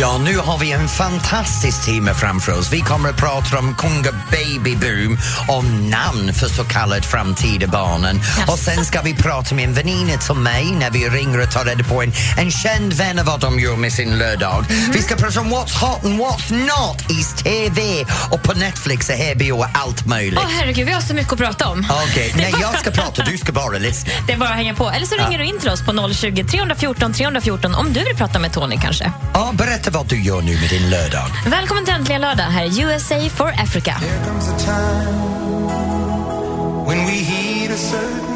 Ja, nu har vi en fantastisk timme framför oss. Vi kommer att prata om Kunga Baby Boom och namn för så kallade framtida barnen. Och sen ska vi prata med en väninna till mig när vi ringer och tar reda på en, en känd vän av vad de gör med sin lördag. Vi ska prata om what's hot and what's not i TV och på Netflix och HBO och allt möjligt. Åh herregud, vi har så mycket att prata om. Okej, nej jag ska prata, du ska bara lyssna. Det är bara att hänga på. Eller så ringer du in till oss på 020 314 314 om du vill prata med Tony kanske. Ja, berätta vad du gör nu med din lördag. Välkommen till Äntligen lördag. Här är USA for Africa. There comes a time when we heed a certain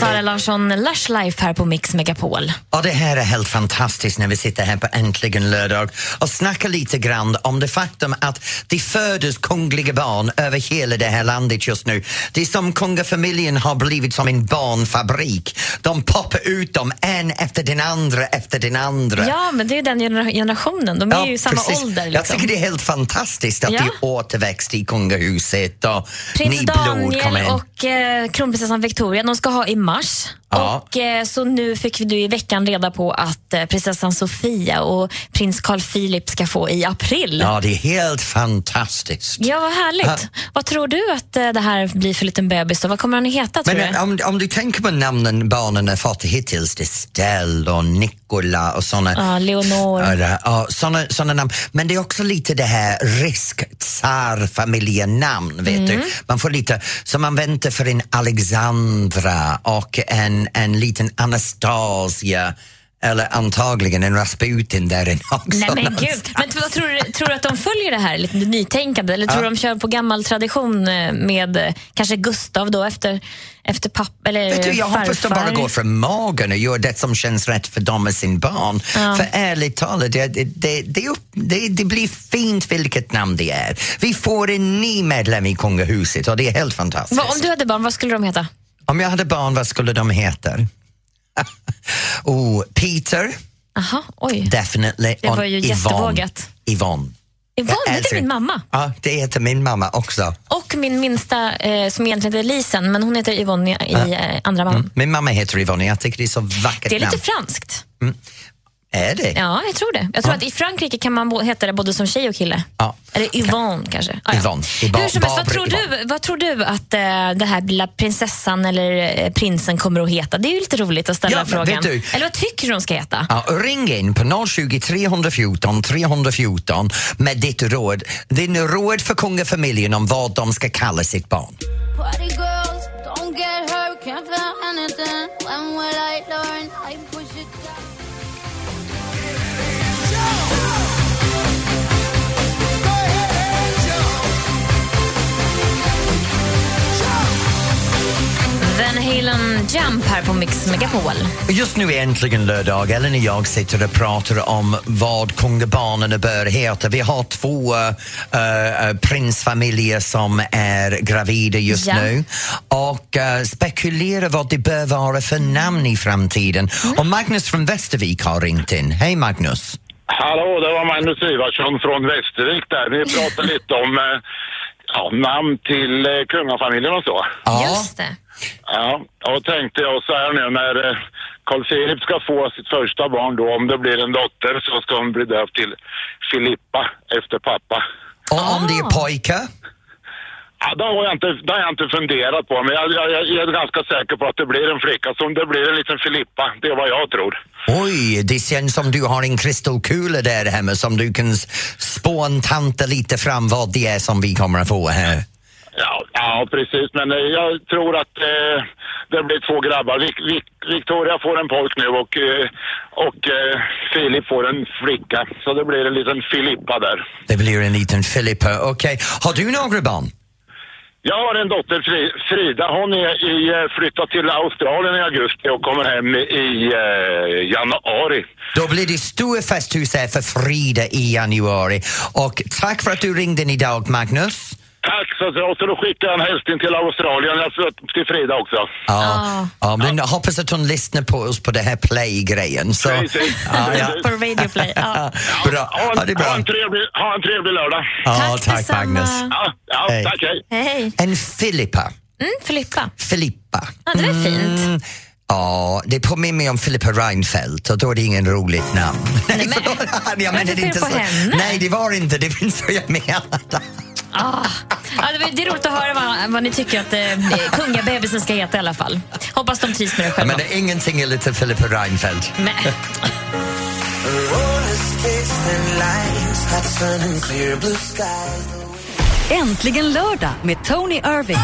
Sara Larsson, Lush Life här på Mix Megapol. Ja, det här är helt fantastiskt när vi sitter här på Äntligen lördag och snackar lite grann om det faktum att det föds kungliga barn över hela det här landet just nu. Det är som kungafamiljen har blivit som en barnfabrik. De poppar ut dem en efter den andra efter den andra. Ja, men det är den genera- generationen. De är Ja, ju samma precis. ålder. Jag Liksom. tycker det är helt fantastiskt att Ja. det är återväxt i kungahuset och Prins Daniel och eh, kronprinsessan Victoria, de ska ha i mars. Ja. Och eh, Så nu fick du i veckan reda på att eh, prinsessan Sofia och prins Carl Philip ska få i april. Ja, det är helt fantastiskt. Ja, vad härligt. Ja. Vad tror du att eh, det här blir för liten bebis? Då? Vad kommer han att heta? Tror Men du? om, om du tänker på namnen barnen har fått hittills, det är Stella och Nicola och såna. Ja, Leonor. Ja, såna, såna namn. Men det är också lite det här risk-tsar-familjenamn, vet du. Man får lite, så man väntar för en Alexandra och en, en liten Anastasia eller antagligen en Rasputin där inne också. Nej men gud. Men vad tror, du, tror du att de följer det här lite nytänkande eller tror du de kör på gammal tradition eh, med eh, kanske Gustav då efter, efter pappa eller Vet du, jag farfar? hoppas de bara går från magen och gör det som känns rätt för dem och sin barn. För ärligt talat, det, det, det, det, upp- det, det blir fint vilket namn det är. Vi får en ny medlem i kungahuset och det är helt fantastiskt. Vad- Om du hade barn, vad skulle de heta? Om jag hade barn, vad skulle de heta? oh, Peter, Aha, oj. definitely. Det var ju Yvonne. jättevågat. Yvonne. Yvonne, det är min mamma. Ja, det heter min mamma också. Och min minsta, eh, som egentligen heter Lisen, men hon heter Yvonne i, i eh, andra mamman. Min mamma heter Yvonne, jag tycker det är så vackert Det är lite namn. franskt. Är det? Ja, jag tror det. Jag tror Ja. att i Frankrike kan man heta det både som tjej och kille. Ja. Eller Yvonne kanske. Ah, ja. Yvonne. Yvonne. Hur som helst, vad tror, du, vad tror du att eh, det här lilla prinsessan eller eh, prinsen kommer att heta? Det är ju lite roligt att ställa Ja, frågan. vet du- Eller vad tycker du de ska heta? Ja, ring in på 020 314 314 med ditt råd. Din råd för kungafamiljen om vad de ska kalla sitt barn. Party girls, don't get hurt, can't feel anything. When will I learn? I push Van Halen Jump här på Mix Megapol. Just nu är äntligen lördag. Ellen och jag sitter och pratar om vad kungabarnen bör heta. Vi har två äh, äh, prinsfamiljer som är gravida just Ja. nu och äh, spekulerar vad det bör vara för namn i framtiden. Och Magnus från Västervik har ringt in. Hej Magnus! Hallå, det var Magnus Ivarsson från Västervik där. Ni pratade lite om eh, ja, namn till eh, kungafamiljen och så. Ja. Just det. Ja, och tänkte jag så här nu när eh, Carl Philip ska få sitt första barn då, om det blir en dotter så ska hon bli döpt till Filippa efter pappa. Och om det är pojkar? Ja, det har jag inte, det har jag inte funderat på, men jag, jag, jag är ganska säker på att det blir en flicka. Så om det blir en liten Filippa, det är vad jag tror. Oj, det känns som du har en kristallkula där hemma som du kan s- spontanta lite fram vad det är som vi kommer att få här. Ja, ja precis. Men eh, jag tror att eh, det blir två grabbar. Vic, Vic, Victoria får en pojk nu och, eh, och eh, Filip får en flicka. Så det blir en liten Filippa där. Det blir en liten Filippa. Okej, har du några barn? Jag har en dotter, Fri- Frida. Hon är i, eh, flyttat till Australien i augusti och kommer hem i eh, januari. Då blir det stor festhus här för Frida i januari. Och tack för att du ringde in idag, Magnus. Tack också. Och så då skickar jag en hälsning till Australien, alltså till Frida också. Ja, ja, men jag hoppas att hon lyssnar på oss på det här play-grejen. Så, Precis. ja, ja. På Radio Play. Ja. Bra. Ha Ja, det är bra. ha en, trevlig, ha en trevlig lördag. Ja, Tack tack. Magnus. Ja, ja Hej. tack, hej. Hej. En Filippa. Mm, Filippa. Filippa. Ja, det var fint. Mm, Ja, det påminner mig om Filippa Reinfeldt och då är det ingen roligt namn. Nej, men-. Jag menade inte så. henne? Nej, det var inte det. så jag menade. Ah. Ja, det, det är roligt att höra vad, vad ni tycker att eh, kungabebisen ska heta i alla fall. Hoppas de trivs med det själva. menar, ingenting är lite Filippa Reinfeldt. Men. Äntligen lördag med Tony Irving.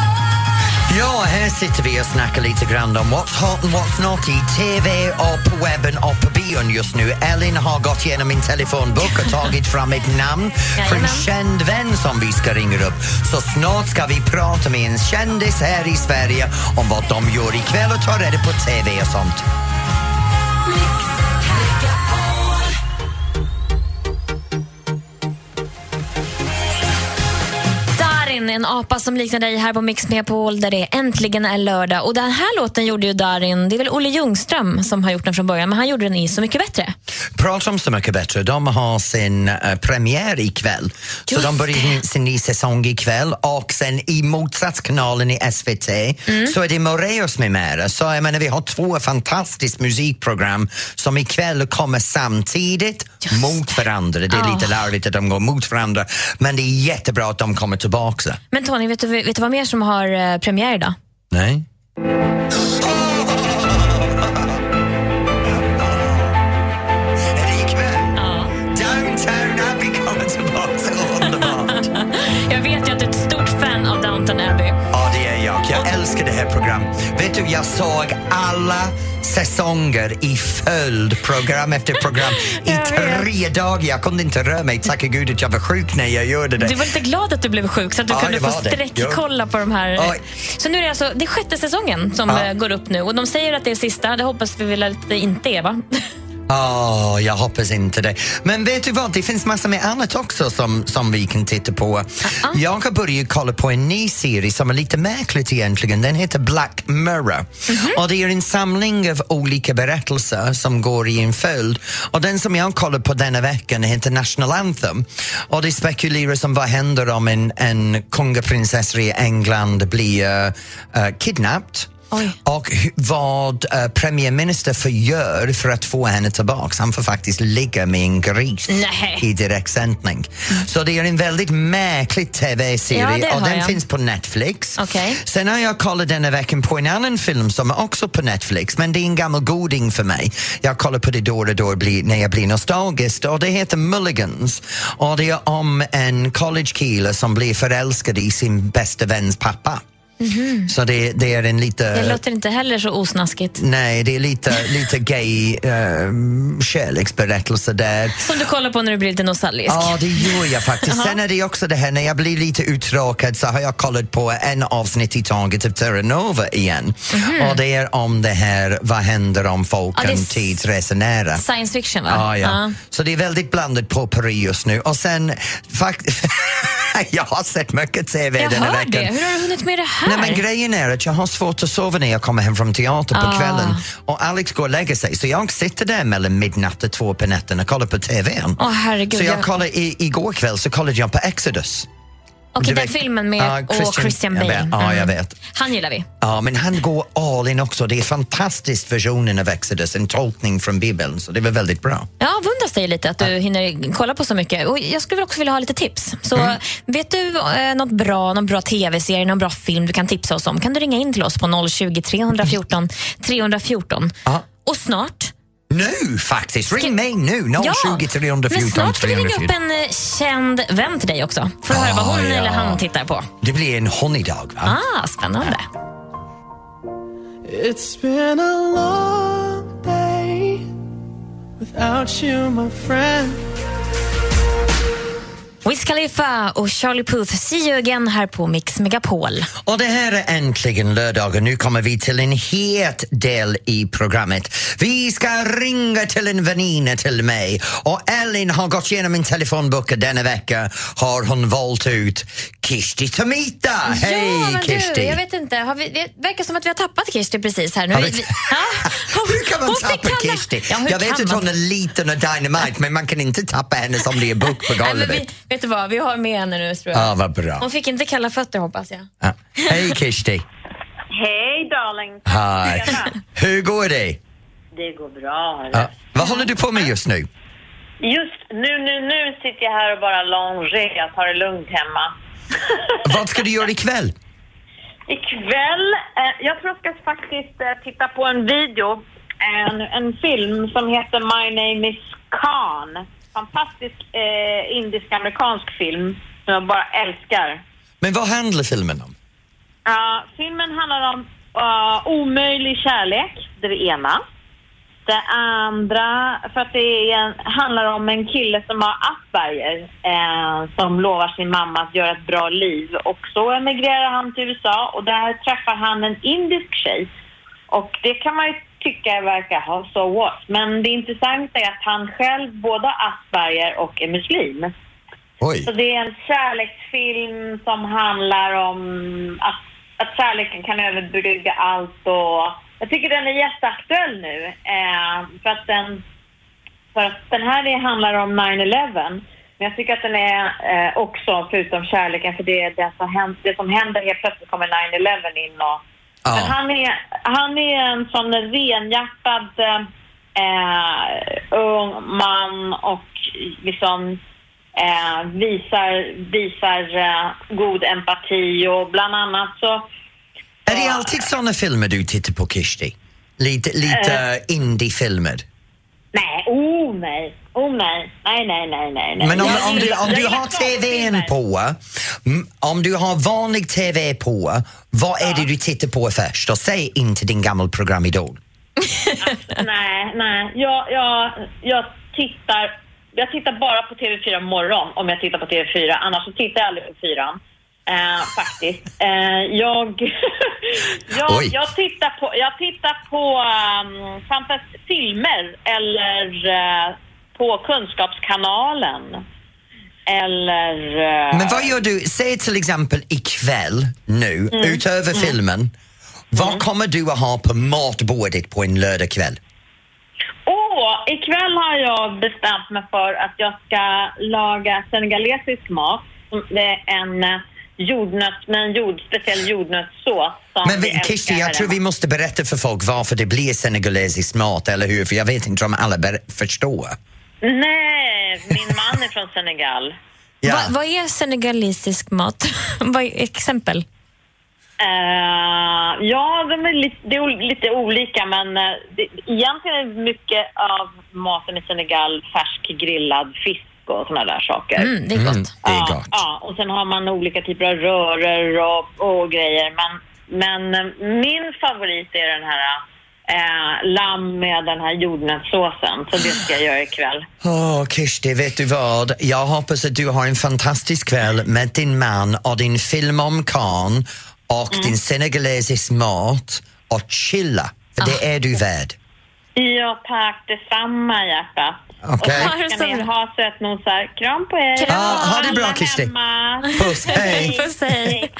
Ja, här sitter vi och snackar lite grann om what's hot and what's not i TV och på webben och på bion just nu. Ellen har gått igenom min telefonbok och tagit fram ett namn för en känd vän som vi ska ringa upp. Så snart ska vi prata med en kändis här i Sverige om vad de gör ikväll och ta reda på TV och sånt. Darin, en apa som liknar dig här på Mix Megapol där det äntligen är lördag. Och den här låten gjorde ju Darin, det är väl Olle Ljungström som har gjort den från början, men han gjorde den i Så mycket bättre. Prata om Så mycket bättre. De har sin uh, premiär ikväll. Så Just de börjar sin ny säsong ikväll och sen i motsatskanalen i SVT Mm. så är det Moraeus med mera. Så jag menar, vi har två fantastiskt musikprogram som ikväll kommer samtidigt mot varandra. Det är Ah. lite larvigt att de går mot varandra men det är jättebra att de kommer tillbaka. Men Tony, vet du, vet du vad mer som har eh, premiär idag? Nej? Ja. Downtown Abbey kommer tillbaka. Underbart. Jag vet ju att du är ett stort fan av Downton Abbey. Ja, det är jag. Jag älskar det här programmet. Vet du, jag såg alla säsonger i följd, program efter program, i tre dagar. Jag kunde inte röra mig. Tacka gud att jag var sjuk när jag gjorde det. Du var lite glad att du blev sjuk så att du Ja, kunde få sträckkolla på de här. Oj. Så nu är det alltså det är sjätte säsongen som Ja. eh, går upp nu och de säger att det är sista. Det hoppas vi väl att det inte är va? Åh, jag hoppas inte det. Men vet du vad, det finns massor med annat också som, som vi kan titta på. Jag har börjat kolla på en ny serie som är lite märkligt egentligen. Den heter Black Mirror. Och det är en samling av olika berättelser som går i en följd. Och den som jag kollar på denna veckan heter National Anthem. Och det spekuleras om vad händer om en, en kungaprinsessa i England blir uh, kidnapped. Oj. Och vad uh, premiärminister får gör för att få henne tillbaks. Han får faktiskt ligga med en gris Nej. i direktsändning. Så det är en väldigt märklig Ja, TV-serie det och den jag. finns på Netflix. Okej. Sen har jag kollat denna veckan på en annan film som är också på Netflix men det är en gammal goding för mig. Jag kollar på det då och då när jag blir nostalgisk och det heter Mulligans och det är om en college-kille som blir förälskad i sin bästa väns pappa. Så det, det är en lite... Det låter inte heller så osnaskigt. Nej, det är lite, lite gay uh, kärleksberättelse där. Som du kollar på när du blir lite nostalgisk. Ja, det gör jag faktiskt. Sen är det också det här, när jag blir lite uttråkad så har jag kollat på en avsnitt i taget av Terra Nova igen. Och det är om det här, vad händer om folk Ja, är tidsresonera. Science fiction va? Ja, ja. Så det är väldigt blandat på Paris just nu. Och sen, fakt- jag har sett mycket TV Jag den här veckan. det. Hur har du hunnit med det här? Nej, men grejen är att jag har svårt att sova när jag kommer hem från teater på Ah. kvällen och Alex går och lägger sig så jag sitter där mellan midnatt och två på natten och kollar på TVn. Åh, herregud, så jag kollade, i, igår kväll så kollade jag på Exodus. Okej, Du den filmen med Ja, och Christian- Christian jag Bale. vet. Ja, jag Mm. vet. Han gillar vi. Ja, men han går all in också. Det är en fantastisk version av Exodus, en tolkning från Bibeln, så det var väldigt bra. Jag avundas dig lite att du hinner kolla på så mycket. Och jag skulle också vilja ha lite tips. Så Mm. vet du eh, något bra, någon bra tv-serie, någon bra film du kan tipsa oss om kan du ringa in till oss på 020 314 314. Ja. Och snart Nu faktiskt! Ring mig nu! 020 314 men snart ska vi ringa 314. upp en eh, känd vän till dig också. För att höra vad hon Ah, ja. eller han tittar på. Det blir en honeydag, va? Ah, spännande. It's been a long day without you, my friend. Wiz Khalifa och Charlie Puth, See you again här på Mix Megapol. Och det här är äntligen lördag och nu kommer vi till en het del i programmet. Vi ska ringa till en väninna till mig och Ellen har gått igenom min telefonbok och denna vecka har hon valt ut Kishti Tomita. Hej ja! Du, jag vet inte, har vi, det verkar som att vi har tappat Kishti precis här. Nu, vi, vi- Hur kan man hon tappa kalla- Kishti? Ja, jag vet att hon är liten och dynamite men man kan inte tappa henne som det är bok på Nej, golvet. vi, vet du vad, vi har med henne nu tror jag. Ja, vad bra. Hon fick inte kalla fötter hoppas jag. Ja. Hej Kishti! Hej darling! Hej! Hur går det? Det går bra. Ja. Vad håller du på med just nu? Just nu, nu, nu sitter jag här och bara longer. Jag tar det lugnt hemma. Vad ska du göra ikväll? Ikväll, eh, jag tror jag ska faktiskt eh, titta på en video, en, en film som heter My name is Khan. Fantastisk eh, indisk-amerikansk film som jag bara älskar. Men vad handlar filmen om? Ja, filmen handlar om uh, omöjlig kärlek, det är det ena. Det andra, för att det en, handlar om en kille som har Asperger eh, som lovar sin mamma att göra ett bra liv. Och så emigrerar han till USA och där träffar han en indisk tjej. Och det kan man ju tycka verkar ha so what. Men det intressanta är att han själv både Asperger och är muslim. Oj. Så det är en kärleksfilm som handlar om att, att kärleken kan överbrygga allt och jag tycker den är jätteaktuell nu. Eh, för att den, för att den här är, handlar om 9-11. Men jag tycker att den är eh, också, förutom kärleken, för det är det som händer, det som händer helt plötsligt kommer 9-11 in och Ja. men han är, han är en sån renhjärtad eh, ung man och liksom eh, visar, visar eh, god empati och bland annat så... Är det alltid såna filmer du tittar på, Kishti? Lite, lite indiefilmer? Nej, oh nej, oh nej, nej, nej, nej, nej. nej. Men om, om, du, om du har TVn på, om du har vanlig TV på, vad är det du tittar på först? Och säg inte din gamla program Idol. Nej, nej, jag, jag, jag tittar... Jag tittar bara på TV4 morgon om jag tittar på TV4, annars så tittar jag aldrig på fyran. Eh, faktiskt. Eh, jag, jag, jag tittar på, jag tittar på um, fantas- filmer eller eh, på Kunskapskanalen. Eller... eh, Men vad gör du, säg till exempel ikväll nu, Mm. utöver filmen, vad kommer du att ha på matbordet på en lördagkväll? Åh, ikväll har jag bestämt mig för att jag ska laga senegalesisk mat. Det är en eh, jordnöt, med en jord, speciell jordnötssås. Men vi, här jag tror vi måste berätta för folk varför det blir senegalesisk mat, eller hur? För jag vet inte om alla ber- förstår. Nej, min man är från Senegal. Ja. Va, vad är senegalesisk mat? vad är exempel? Eh, ja, de är lite, det är lite olika men uh, det, egentligen är mycket av maten i Senegal färsk grillad fisk och såna där saker. Mm, det är gott. Mm, det är ja, gott. Ja, och sen har man olika typer av röror och, och grejer. Men, men eh, min favorit är den här eh, lamm med den här jordnötssåsen. Så det ska jag göra ikväll. Åh, Kishti, vet du vad? Jag hoppas att du har en fantastisk kväll med din man och din film om Khan och Mm. din senegalesisk mat och chilla, för det är du värd. Ja, tack detsamma hjärtat. Okej. Och så ska ni ha sötnosar. Kram på er. Kram. Ja, ha det bra, Kirsti. hemma. Puss, hej! Puss, hej.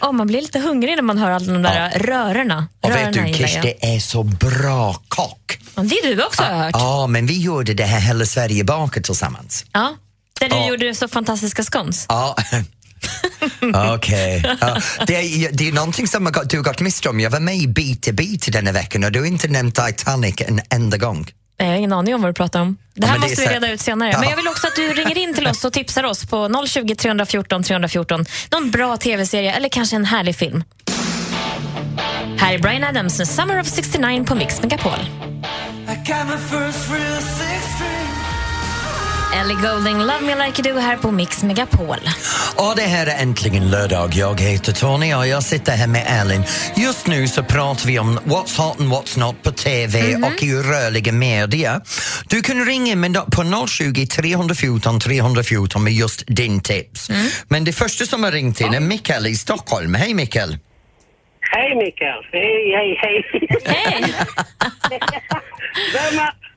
Åh, man blir lite hungrig när man hör alla de där rörorna. Och vet Rörorna du, gillar jag. Kishti är så bra kock. Ja, Det är du också har jag hört. Ja, men vi gjorde det här Hela Sverige bakar tillsammans. Ja. Där du Ja. gjorde så fantastiska scones. Ja. Okej. Ja, det, är, det är någonting som har du har gått miste om. Jag var med i Beat to Beat denna veckan och du har inte nämnt Titanic en enda gång. Jag har ingen aning om vad du pratar om. Det Ja, här men det måste vi reda ut senare. Ja. Men jag vill också att du ringer in till oss och tipsar oss på 020 314 314. Någon bra tv-serie eller kanske en härlig film. Här är Brian Adams med Summer of 69 på Mix Megapol. I Ellie Goulding, Love Me Like You Do här på Mix Megapol. Och det här är äntligen lördag. Jag heter Tony och jag sitter här med Elin. Just nu så pratar vi om what's hot and what's not på TV och i rörliga medier. Du kan ringa in på 020 314 314 med just din tips. Men det första som har ringt in är Mikael i Stockholm. Hej Mikael! Hej Mikael! Hej, hej, hej! Hej!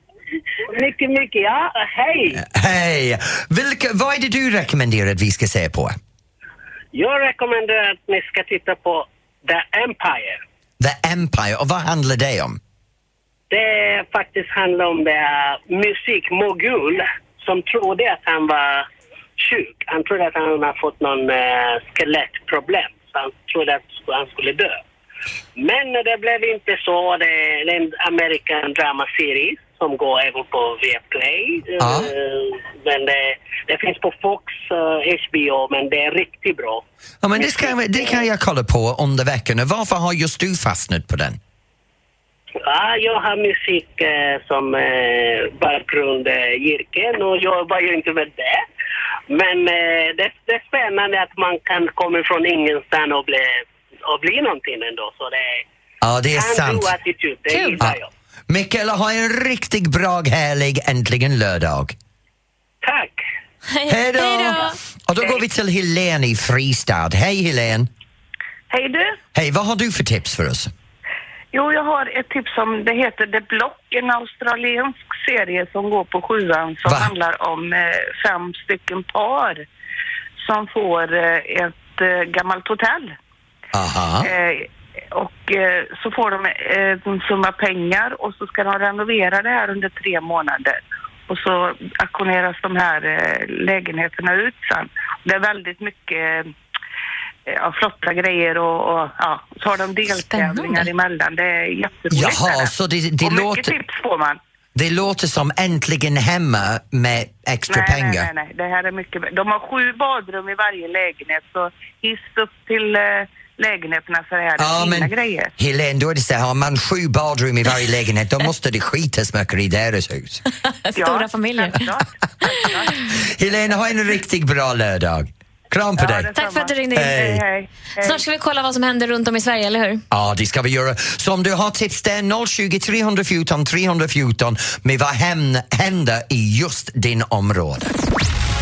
Mycket, mycket, ja. Hej! Hej! Vilka, vad är det du rekommenderar att vi ska se på? Jag rekommenderar att ni ska titta på The Empire. The Empire, och vad handlar det om? Det faktiskt handlar om det musikmogul som trodde att han var sjuk. Han trodde att han har fått någon uh, skelettproblem. Så han trodde att han skulle dö. Men det blev inte så. Det är en American drama series som går även på Viaplay. Ja. Eh, men det, det finns på Fox, eh, HBO, men det är riktigt bra. Ja, men det, ska, det kan jag kolla på under veckan. Varför har just du fastnat på den? Ja, jag har musik eh, som eh, bakgrundyrken och jag jobbar ju inte med det. Men eh, det, det är spännande att man kan komma från ingenstans och bli, och bli någonting ändå. Så det Ja, det är sant. attityd, det Kul. gillar Ja. jag. Mikael, ha en riktigt bra, härlig, äntligen lördag. Tack! Hej då! Och då går vi till Helene i Fristad. Hej Helene! Hej du! Hej, vad har du för tips för oss? Jo, jag har ett tips som det heter The Block, en australiensk serie som går på sjuan som Va? handlar om eh, fem stycken par som får eh, ett eh, gammalt hotell. Aha. Och eh, så får de eh, en summa pengar och så ska de renovera det här under tre månader. Och så auktioneras de här eh, lägenheterna ut sen. Det är väldigt mycket eh, ja, flotta grejer och, och ja, så har de deltävlingar emellan. Det är jätteroligt. Jaha, så det, det, och mycket låter, tips får man. det låter som äntligen hemma med extra Nej, nej, pengar. nej, nej, det här är mycket De har sju badrum i varje lägenhet så hiss upp till eh, lägenheterna så är det Ja, fina men grejer. Helene, då är det så här, har man sju badrum i varje lägenhet, då måste det skitas mycket i deras hus. Stora familjer. Helene, ha en riktigt bra lördag. Kram på Ja, dig. Tack för att du ringde in. Hej. Hej, hej. Snart ska vi kolla vad som händer runt om i Sverige, eller hur? Ja, det ska vi göra. Så om du har tips där, 020 314 314 med vad hän- händer i just din område.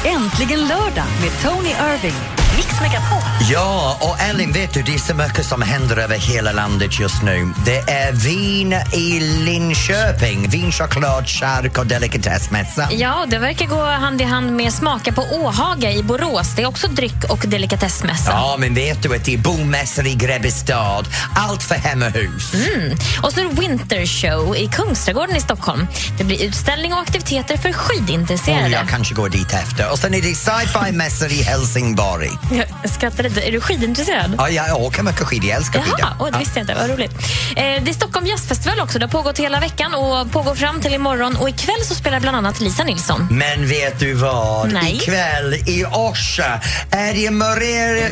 Äntligen lördag med Tony Irving. Mix Megapol. Ja, och Ellen, vet du, det är så mycket som händer över hela landet just nu. Det är vin i Linköping, vin, choklad, chark och delikatessmässa. Ja, det verkar gå hand i hand med Smaka på Åhaga i Borås. Det är också dryck och delikatessmässa. Ja, men vet du att det är bomässor i Grebbestad, allt för hem och hus. Mm. Och så är det Winter Show i Kungsträdgården i Stockholm. Det blir utställning och aktiviteter för skidintresserade. Och jag kanske går dit efter. Och sen är det sci-fi-mässor i Helsingborg. Jag skrattar lite. Är du skidintresserad? Ja, jag åker mycket skidor, jag älskar skidor. Jaha, oh, det visste jag inte. Vad roligt. Eh, det är Stockholm Jazzfestival också. Det har pågått hela veckan och pågår fram till imorgon. Och ikväll så spelar bland annat Lisa Nilsson. Men vet du vad? Nej. Ikväll i Orsa är det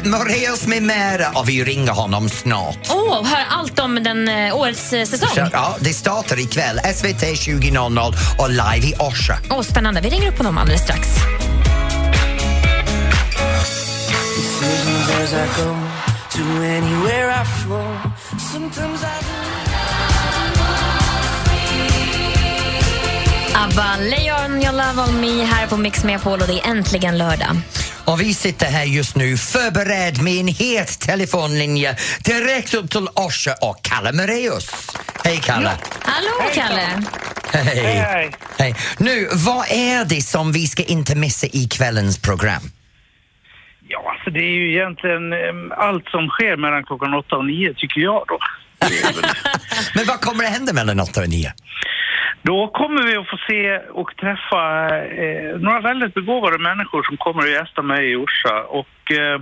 Moreus med mera och vi ringer honom snart. Åh, hör allt om den eh, årets eh, säsong. Så, ja, det startar ikväll, SVT 20.00 och live i Orsa. Åh, spännande. Vi ringer upp honom alldeles strax. As I go to anywhere I flow. Sometimes I ABBA, Leon, your love on me här på Mix Megapol och det är äntligen lördag. Och vi sitter här just nu förberedd med en het telefonlinje direkt upp till Orsa och Kalle Moreus. Hej Kalle! Hallå, Kalle! Hej. hej. Hej. Nu, vad är det som vi ska inte missa i kvällens program? Alltså det är ju egentligen em, allt som sker mellan klockan åtta och nio tycker jag då. Men vad kommer det hända mellan 8 och 9? Då kommer vi att få se och träffa eh, några väldigt begåvade människor som kommer att gästa mig i Orsa. Och eh,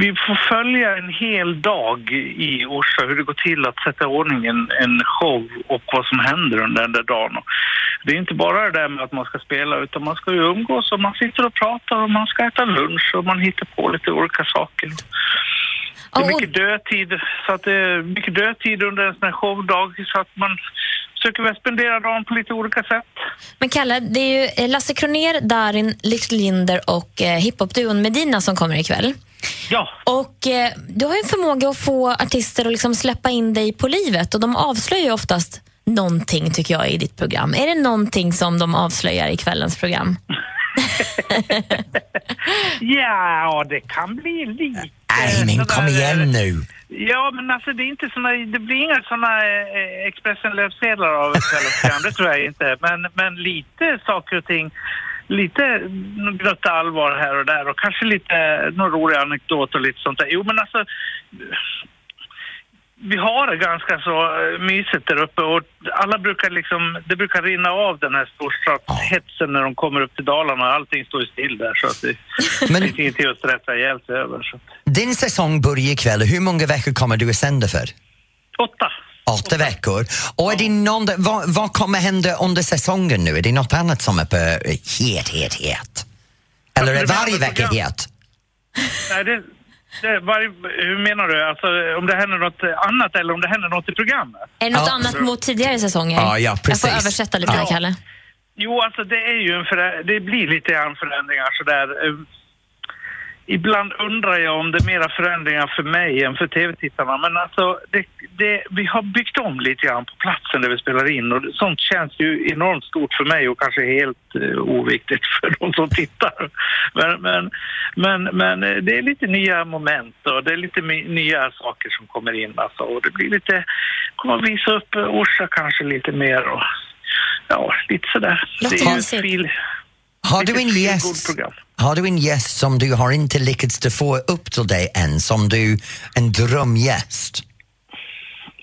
vi får följa en hel dag i Orsa, hur det går till att sätta i ordning en, en show och vad som händer under den där dagen. Det är inte bara det där med att man ska spela utan man ska ju umgås och man sitter och pratar och man ska äta lunch och man hittar på lite olika saker. Det är mycket dödtid, så att det är mycket dödtid under en sån här showdag så att man försöker vi spendera dagen på lite olika sätt. Men Kalle, det är ju eh, Lasse Kroner, Darin, Little Linder och eh, hiphopduon Medina som kommer ikväll. Ja. Och eh, Du har ju en förmåga att få artister att liksom släppa in dig på livet och de avslöjar ju oftast någonting tycker jag i ditt program. Är det någonting som de avslöjar i kvällens program? Ja, det kan bli lite... Nej, men kom igen nu. Ja, men alltså det är inte såna, det blir inga såna eh, Expressen-löpsedlar av ett det tror jag inte. Men, men lite saker och ting, lite gnutta allvar här och där och kanske lite någon rolig anekdot och lite sånt där. Jo, men alltså vi har det ganska så eh, mysigt där uppe och alla brukar liksom, det brukar rinna av den här storstadshetsen när de kommer upp till Dalarna. Allting står ju still där så att det Men- finns ingenting att stressa ihjäl sig över. Så. Din säsong börjar ikväll. Hur många veckor kommer du att sända för? Åtta. Åtta veckor. Och är det någon, vad, vad kommer hända under säsongen nu? Är det något annat som är på het, het, het? Eller är varje vecka het? Nej, det, det, varje, hur menar du? Alltså om det händer något annat eller om det händer något i programmet? Är det något Ja. annat mot tidigare säsonger? Ja, ja, Jag precis. får översätta lite, Ja. Kalle. Jo, alltså det är ju en förä- det blir lite grann förändringar sådär. Ibland undrar jag om det är mera förändringar för mig än för tv-tittarna. Men alltså, det, det, vi har byggt om lite grann på platsen där vi spelar in och sånt känns ju enormt stort för mig och kanske helt eh, oviktigt för de som tittar. Men, men, men, men eh, det är lite nya moment och det är lite nya saker som kommer in alltså. Och det blir lite, kommer att visa upp eh, Orsa kanske lite mer och ja, lite sådär. Det är ju Har du en gäst? Har du en gäst som du har inte lyckats få upp till dig än, som du, en drömgäst?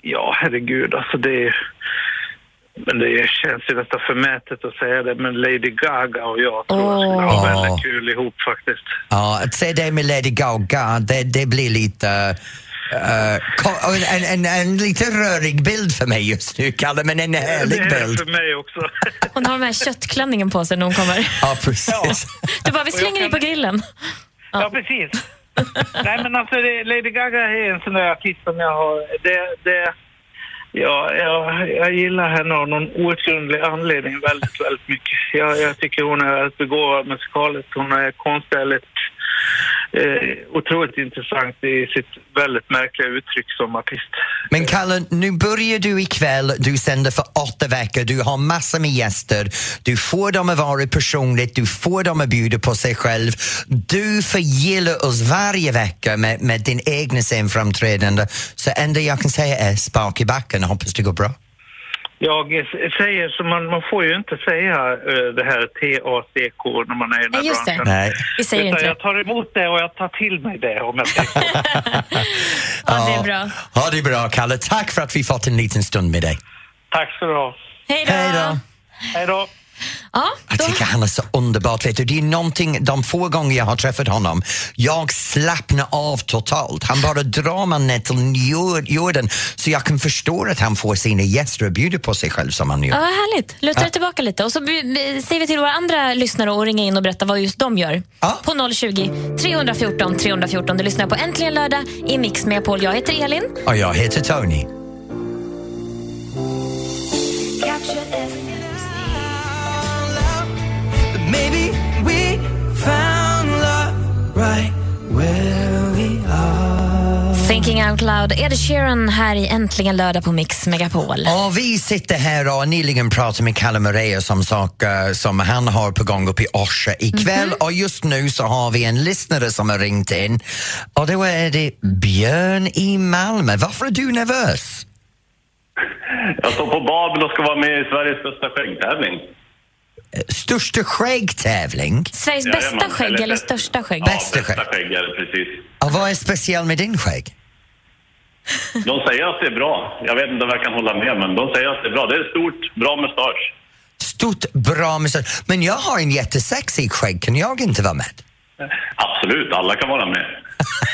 Ja, herregud, alltså det... Men det känns ju nästan förmätet att säga det, men Lady Gaga och jag tror jag skulle ha väldigt kul ihop faktiskt. Ja, att se dig med Lady Gaga, det, det blir lite... ko- en, en, en, lite rörig bild för mig just nu, Kalle, men en härlig det bild. för mig också. Hon har den här köttklänningen på sig när hon kommer. Ja, precis. Du bara, vi slänger dig på grillen. Ja, precis. Nej, men alltså det, Lady Gaga är en sån där artist som jag har... Det, det, ja, jag, jag gillar henne av någon outgrundlig anledning väldigt, väldigt mycket. Jag, jag tycker hon är väldigt begåvad musikaliskt. Hon är konstnärligt eh, otroligt intressant i sitt väldigt märkliga uttryck som artist. Men Kalle, nu börjar du ikväll, du sänder för åtta veckor, du har massor med gäster, du får dem att vara personligt, du får dem att bjuda på sig själv. Du förgillar oss varje vecka med, med din egna scenframträdande. Så enda jag kan säga är spark i backen och hoppas det går bra. Jag säger så man, man får ju inte säga eh, det här TACK när man är i den här Nej, just det. branschen. Nej. Vi säger Utan inte det. jag tar emot det och jag tar till mig det om jag säger Ja, det är bra. Ha det bra, Kalle. Tack för att vi fått en liten stund med dig. Tack ska du ha. Hej då. Hej då. Ja, Jag tycker han är så underbart. Vet du. Det är någonting, de få gånger jag har träffat honom, jag slappnar av totalt. Han bara drar mig ner till jord- jorden så jag kan förstå att han får sina gäster att bjuda på sig själv som han gör. Ja, härligt. Luta dig tillbaka lite. Och så säger vi till våra andra lyssnare att ringa in och berätta vad just de gör. Ja. På 020 314 314. Du lyssnar på Äntligen lördag i Mix med Paul. Jag heter Elin. Och jag heter Tony. Right where we are. Thinking out loud. Ed Sheeran här i Äntligen lördag på Mix Megapol. Och vi sitter här och nyligen pratat med Kalle Moraeus om saker som han har på gång uppe i Orsa ikväll Mhm. och just nu så har vi en lyssnare som har ringt in och då är det Björn i Malmö. Varför är du nervös? Jag står på Babel och ska vara med i Sveriges största skäggtävling. Största skäggtävling? Sveriges Jajamän, bästa skägg eller- eller största skägg? Ja, Bästa bästa skägg. skägg är det precis. Och vad är speciellt med din skägg? De säger att det är bra. Jag vet inte om jag kan hålla med, men de säger att det är bra. Det är stort, bra mustasch. Stort, bra mustasch. Men jag har en jättesexig skägg, kan jag inte vara med? Absolut, alla kan vara med.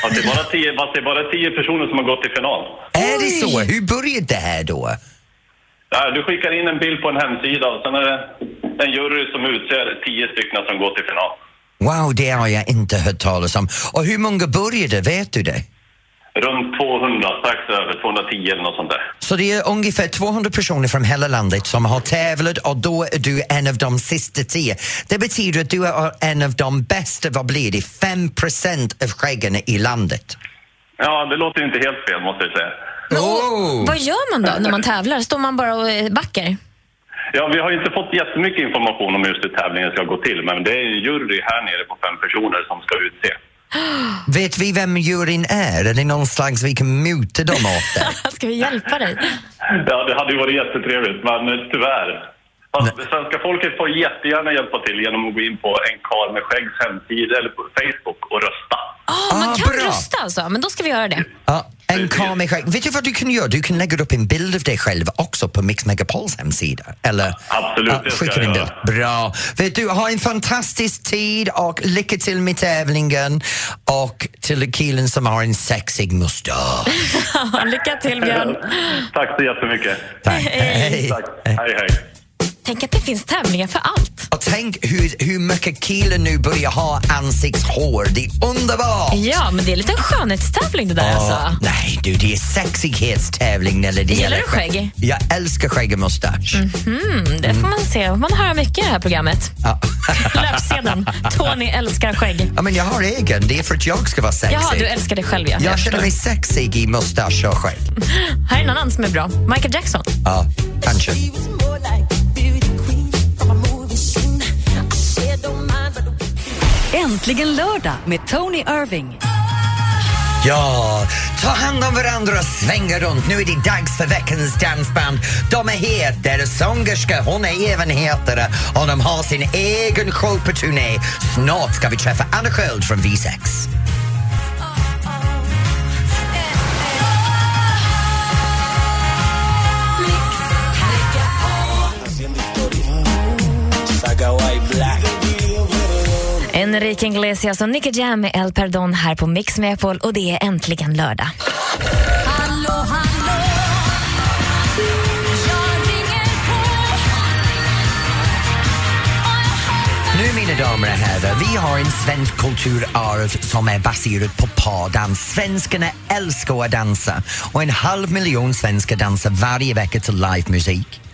Fast det är bara tio, fast det är bara tio personer som har gått till final. Är det så? Hur började det här då? Ja, du skickar in en bild på en hemsida och sen är det en jury som utser tio stycken som går till final. Wow, det har jag inte hört talas om. Och hur många började, vet du det? runt 200, strax över 210 eller något sånt där. Så det är ungefär 200 personer från hela landet som har tävlat och då är du en av de sista tio. Det betyder att du är en av de bästa, vad blir det, 5 procent av skäggarna i landet. Ja, det låter inte helt fel måste jag säga. Oh. Vad gör man då när man tävlar? Står man bara och eh, backar? Ja, vi har inte fått jättemycket information om just hur tävlingen ska gå till, men det är en jury här nere på fem personer som ska utse. Vet vi vem juryn är? Är det någon slags vi kan muta dem åt det? Ska vi hjälpa dig? Ja, det hade ju varit jättetrevligt, men eh, tyvärr. Fast svenska folket får jättegärna hjälpa till genom att gå in på en karl med skäggs hemsida eller på Facebook och rösta. Ah, man kan rösta alltså, men då ska vi göra det. Ja, en skägg. Vet du vad du kan göra? Du kan lägga upp en bild av dig själv också på Mix Megapols hemsida. Eller Absolut, ska skicka en bild. Bra. Vet du, ha en fantastisk tid och lycka till med tävlingen och till killen som har en sexig mustasch. Lycka till Björn. Tack så jättemycket. Tack. Hej. Tack. Hej, hej. Tänk att det finns tävlingar för allt. Och tänk hur, hur mycket killar nu börjar ha ansiktshår. Det är underbart! Ja, men det är en liten skönhetstävling det där Ja, alltså. Nej du, det är sexighetstävling när det Gillar gäller du skägg? Jag älskar skägg och mustasch. Mm, det får man se. Man hör mycket i det här programmet. Ja. Löpsedeln. Tony älskar skägg. ja, men jag har egen, det är för att jag ska vara sexig. Jaha, du älskar det själv ja. jag känner mig sexig i mustasch och skägg. Här är en annan som är bra. Michael Jackson. Ja, kanske. Äntligen lördag med Tony Irving. Ja, ta hand om varandra och svänga runt. Nu är det dags för veckans dansband. De är här, deras sångerska, hon är även hetare och de har sin egen show på turné. Snart ska vi träffa Anna Sköld från V6. Enrique Iglesias och Nicky Jam med El Perdon här på Mix Megapol och det är äntligen lördag. Nu mina damer och herrar, vi har en svensk kulturarv som är baserad på pardans. Svenskarna älskar att dansa och en halv miljon svenskar dansar varje vecka till livemusik.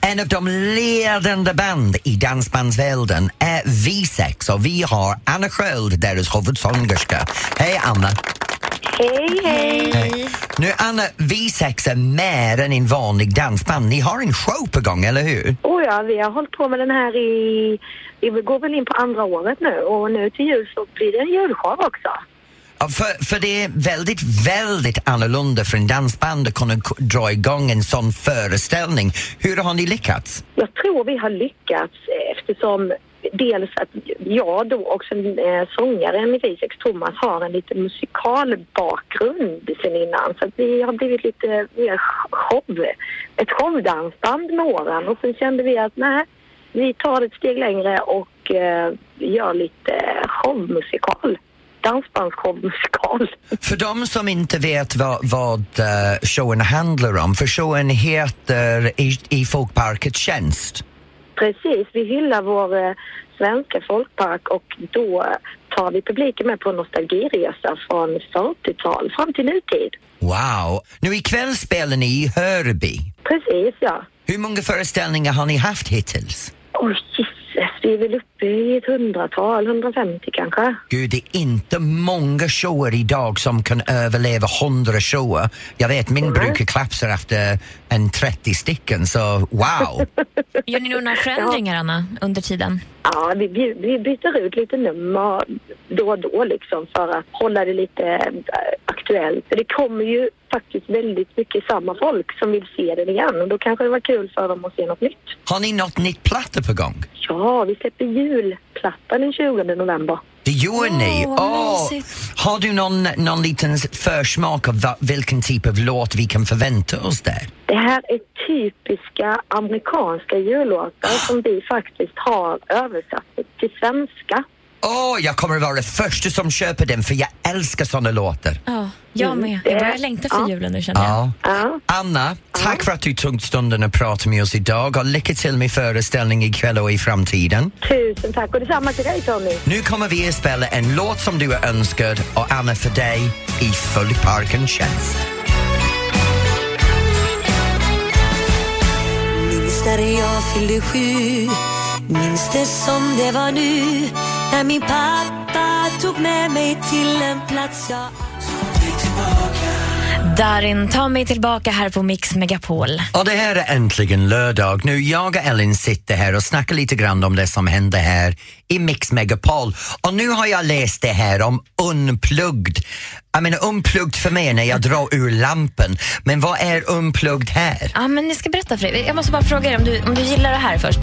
En av de ledande band i dansbandsvärlden är V6 och vi har Anna Sköld, deras huvudsångerska. Hej Anna! Hej, hej! Nu Anna, V6 är mer än en vanlig dansband. Ni har en show på gång, eller hur? Oh ja, vi har hållit på med den här i... Vi går väl in på andra året nu och nu till jul så blir det en julshow också. För, för det är väldigt, väldigt annorlunda för en dansband att kunna dra igång en sån föreställning. Hur har ni lyckats? Jag tror vi har lyckats eftersom dels att jag då och sen eh, sångaren i Visex, Thomas, har en liten musikalbakgrund sen innan. Så att vi har blivit lite mer show, ett showdansband med åren och sen kände vi att nej, vi tar ett steg längre och eh, gör lite showmusikal. Dansbandsshowmusikal. För de som inte vet vad, vad eh, showen handlar om, för showen heter I, i folkparkets tjänst. Precis, vi hyllar vår eh, svenska folkpark och då tar vi publiken med på en nostalgiresa från 40-tal fram till nutid. Wow! Nu ikväll spelar ni i Hörby. Precis, ja. Hur många föreställningar har ni haft hittills? Oj, gisses, vi är väl uppe i ett hundratal, 150 kanske. Gud, det är inte många shower idag som kan överleva 100 shower. Jag vet, min brukar klapsa efter en 30 stycken, så wow! Gör ni några förändringar, Anna, under tiden? Ja, vi, vi, vi byter ut lite nummer då och då liksom för att hålla det lite eh, aktuellt. För det kommer ju faktiskt väldigt mycket samma folk som vill se den igen och då kanske det var kul för dem att se något nytt. Har ni något nytt platta på gång? Ja, vi släpper julplattan den 20 november. Det gör ni? Åh, mysigt. har du någon, någon liten försmak av va, vilken typ av låt vi kan förvänta oss där? Det här är typiska amerikanska jullåtar som vi faktiskt har översatt till svenska. Åh, jag kommer att vara den första som köper den för jag älskar såna låtar. Ja, jag med. Jag börjar längta för julen nu känner jag. Ja. Anna, tack för att du tog stunden att prata med oss idag och lycka till med föreställningen ikväll och i framtiden. Tusen tack och detsamma till dig Tony. Nu kommer vi att spela en låt som du har önskat och Anna för dig i Folkparkens tjänst. Minns när jag fyllde sju Minns det som det var nu när min pappa tog med mig till en plats jag Darin, ta mig tillbaka här på Mix Megapol. Och det här är äntligen lördag. Nu jag och Ellen sitter här och snackar lite grann om det som hände här i Mix Megapol. Och nu har jag läst det här om unplugged. Jag menar unplugged för mig när jag drar ur lampen. Men vad är unplugged här? Ja, men jag ska berätta för dig. Jag måste bara fråga dig om du, om du gillar det här först.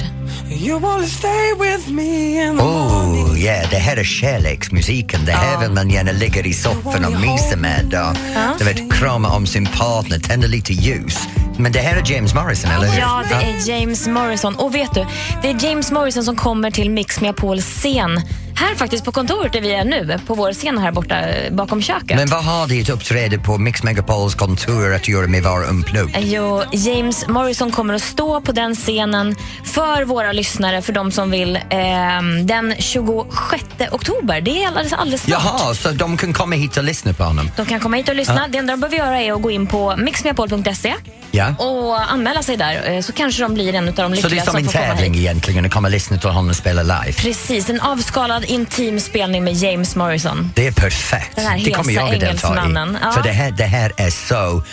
You wanna stay with me in the Oh, yeah, det här är kärleksmusiken. Det här vill man gärna ligga i soffan och mysa med och du vet, krama om sin partner, tända lite ljus. Men det här är James Morrison, eller hur? Ja, det är James Morrison. Och vet du, det är James Morrison som kommer till Mix Megapols scen. Här faktiskt på kontoret där vi är nu, på vår scen här borta eh, bakom köket. Men vad har ditt uppträde på Mix Megapols kontor att göra med Vara Unplugged? Jo, James Morrison kommer att stå på den scenen för våra lyssnare, för de som vill, ehm, den 26 oktober. Det är alldeles, alldeles snart. Jaha, så de kan komma hit och lyssna på honom? De kan komma hit och lyssna. Ja. Det enda de behöver göra är att gå in på mixmegapol.se Ja. och anmäla sig där, eh, så kanske de blir en av de Så det lyckliga är som en får komma tävling hit. egentligen, att komma och lyssna till honom spela live? Precis, en avskalad intim spelning med James Morrison. Det är perfekt. Den här det kommer jag att delta i. Ja. För det här, det här är så,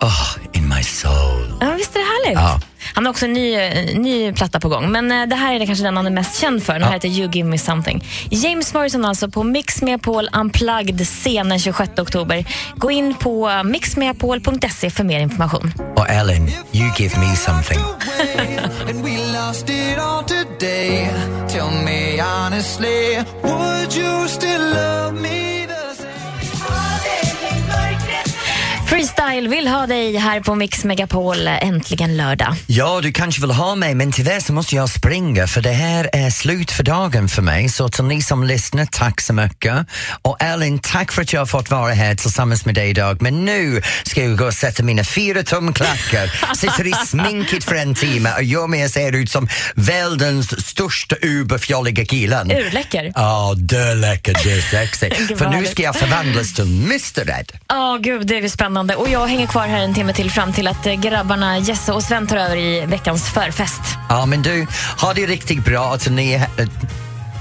oh, in my soul. Ja, visst är det härligt? Ja. Han har också en ny, eh, ny platta på gång, men eh, det här är det kanske den han är mest känd för. Den här heter You Give Me Something. James Morrison alltså på Mix Megapol Unplugged scen den 26 oktober. Gå in på mixmegapol.se för mer information. Och Ellen, you give me something. Freestyle vill ha dig här på Mix Megapol äntligen lördag. Ja, du kanske vill ha mig, men tyvärr så måste jag springa för det här är slut för dagen för mig. Så till ni som lyssnar, tack så mycket. Och Ellen, tack för att jag har fått vara här tillsammans med dig idag. Men nu ska jag gå och sätta mina fyra tumklackar, sitter i sminket för en timme och gör mig se ut som världens största uberfjolliga killen. Urläcker. Ja, läckert, det är sexigt. Gud, för nu ska jag förvandlas till Mr Red. Ja, gud, det är spännande. Och jag hänger kvar här en timme till fram till att eh, grabbarna Jesse och Sven tar över i veckans förfest. Ja, men du, ha det riktigt bra. Att ni,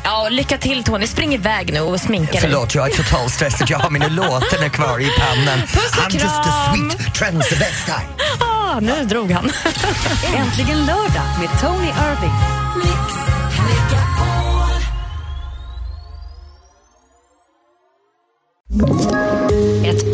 Ja, lycka till Tony. Spring iväg nu och sminka dig. Förlåt, jag är totalt stressad. Jag har mina låtar kvar i pannan. Puss och I'm just a kram. sweet transvestite. Ah, nu drog han. Äntligen lördag med Tony Irving. Ett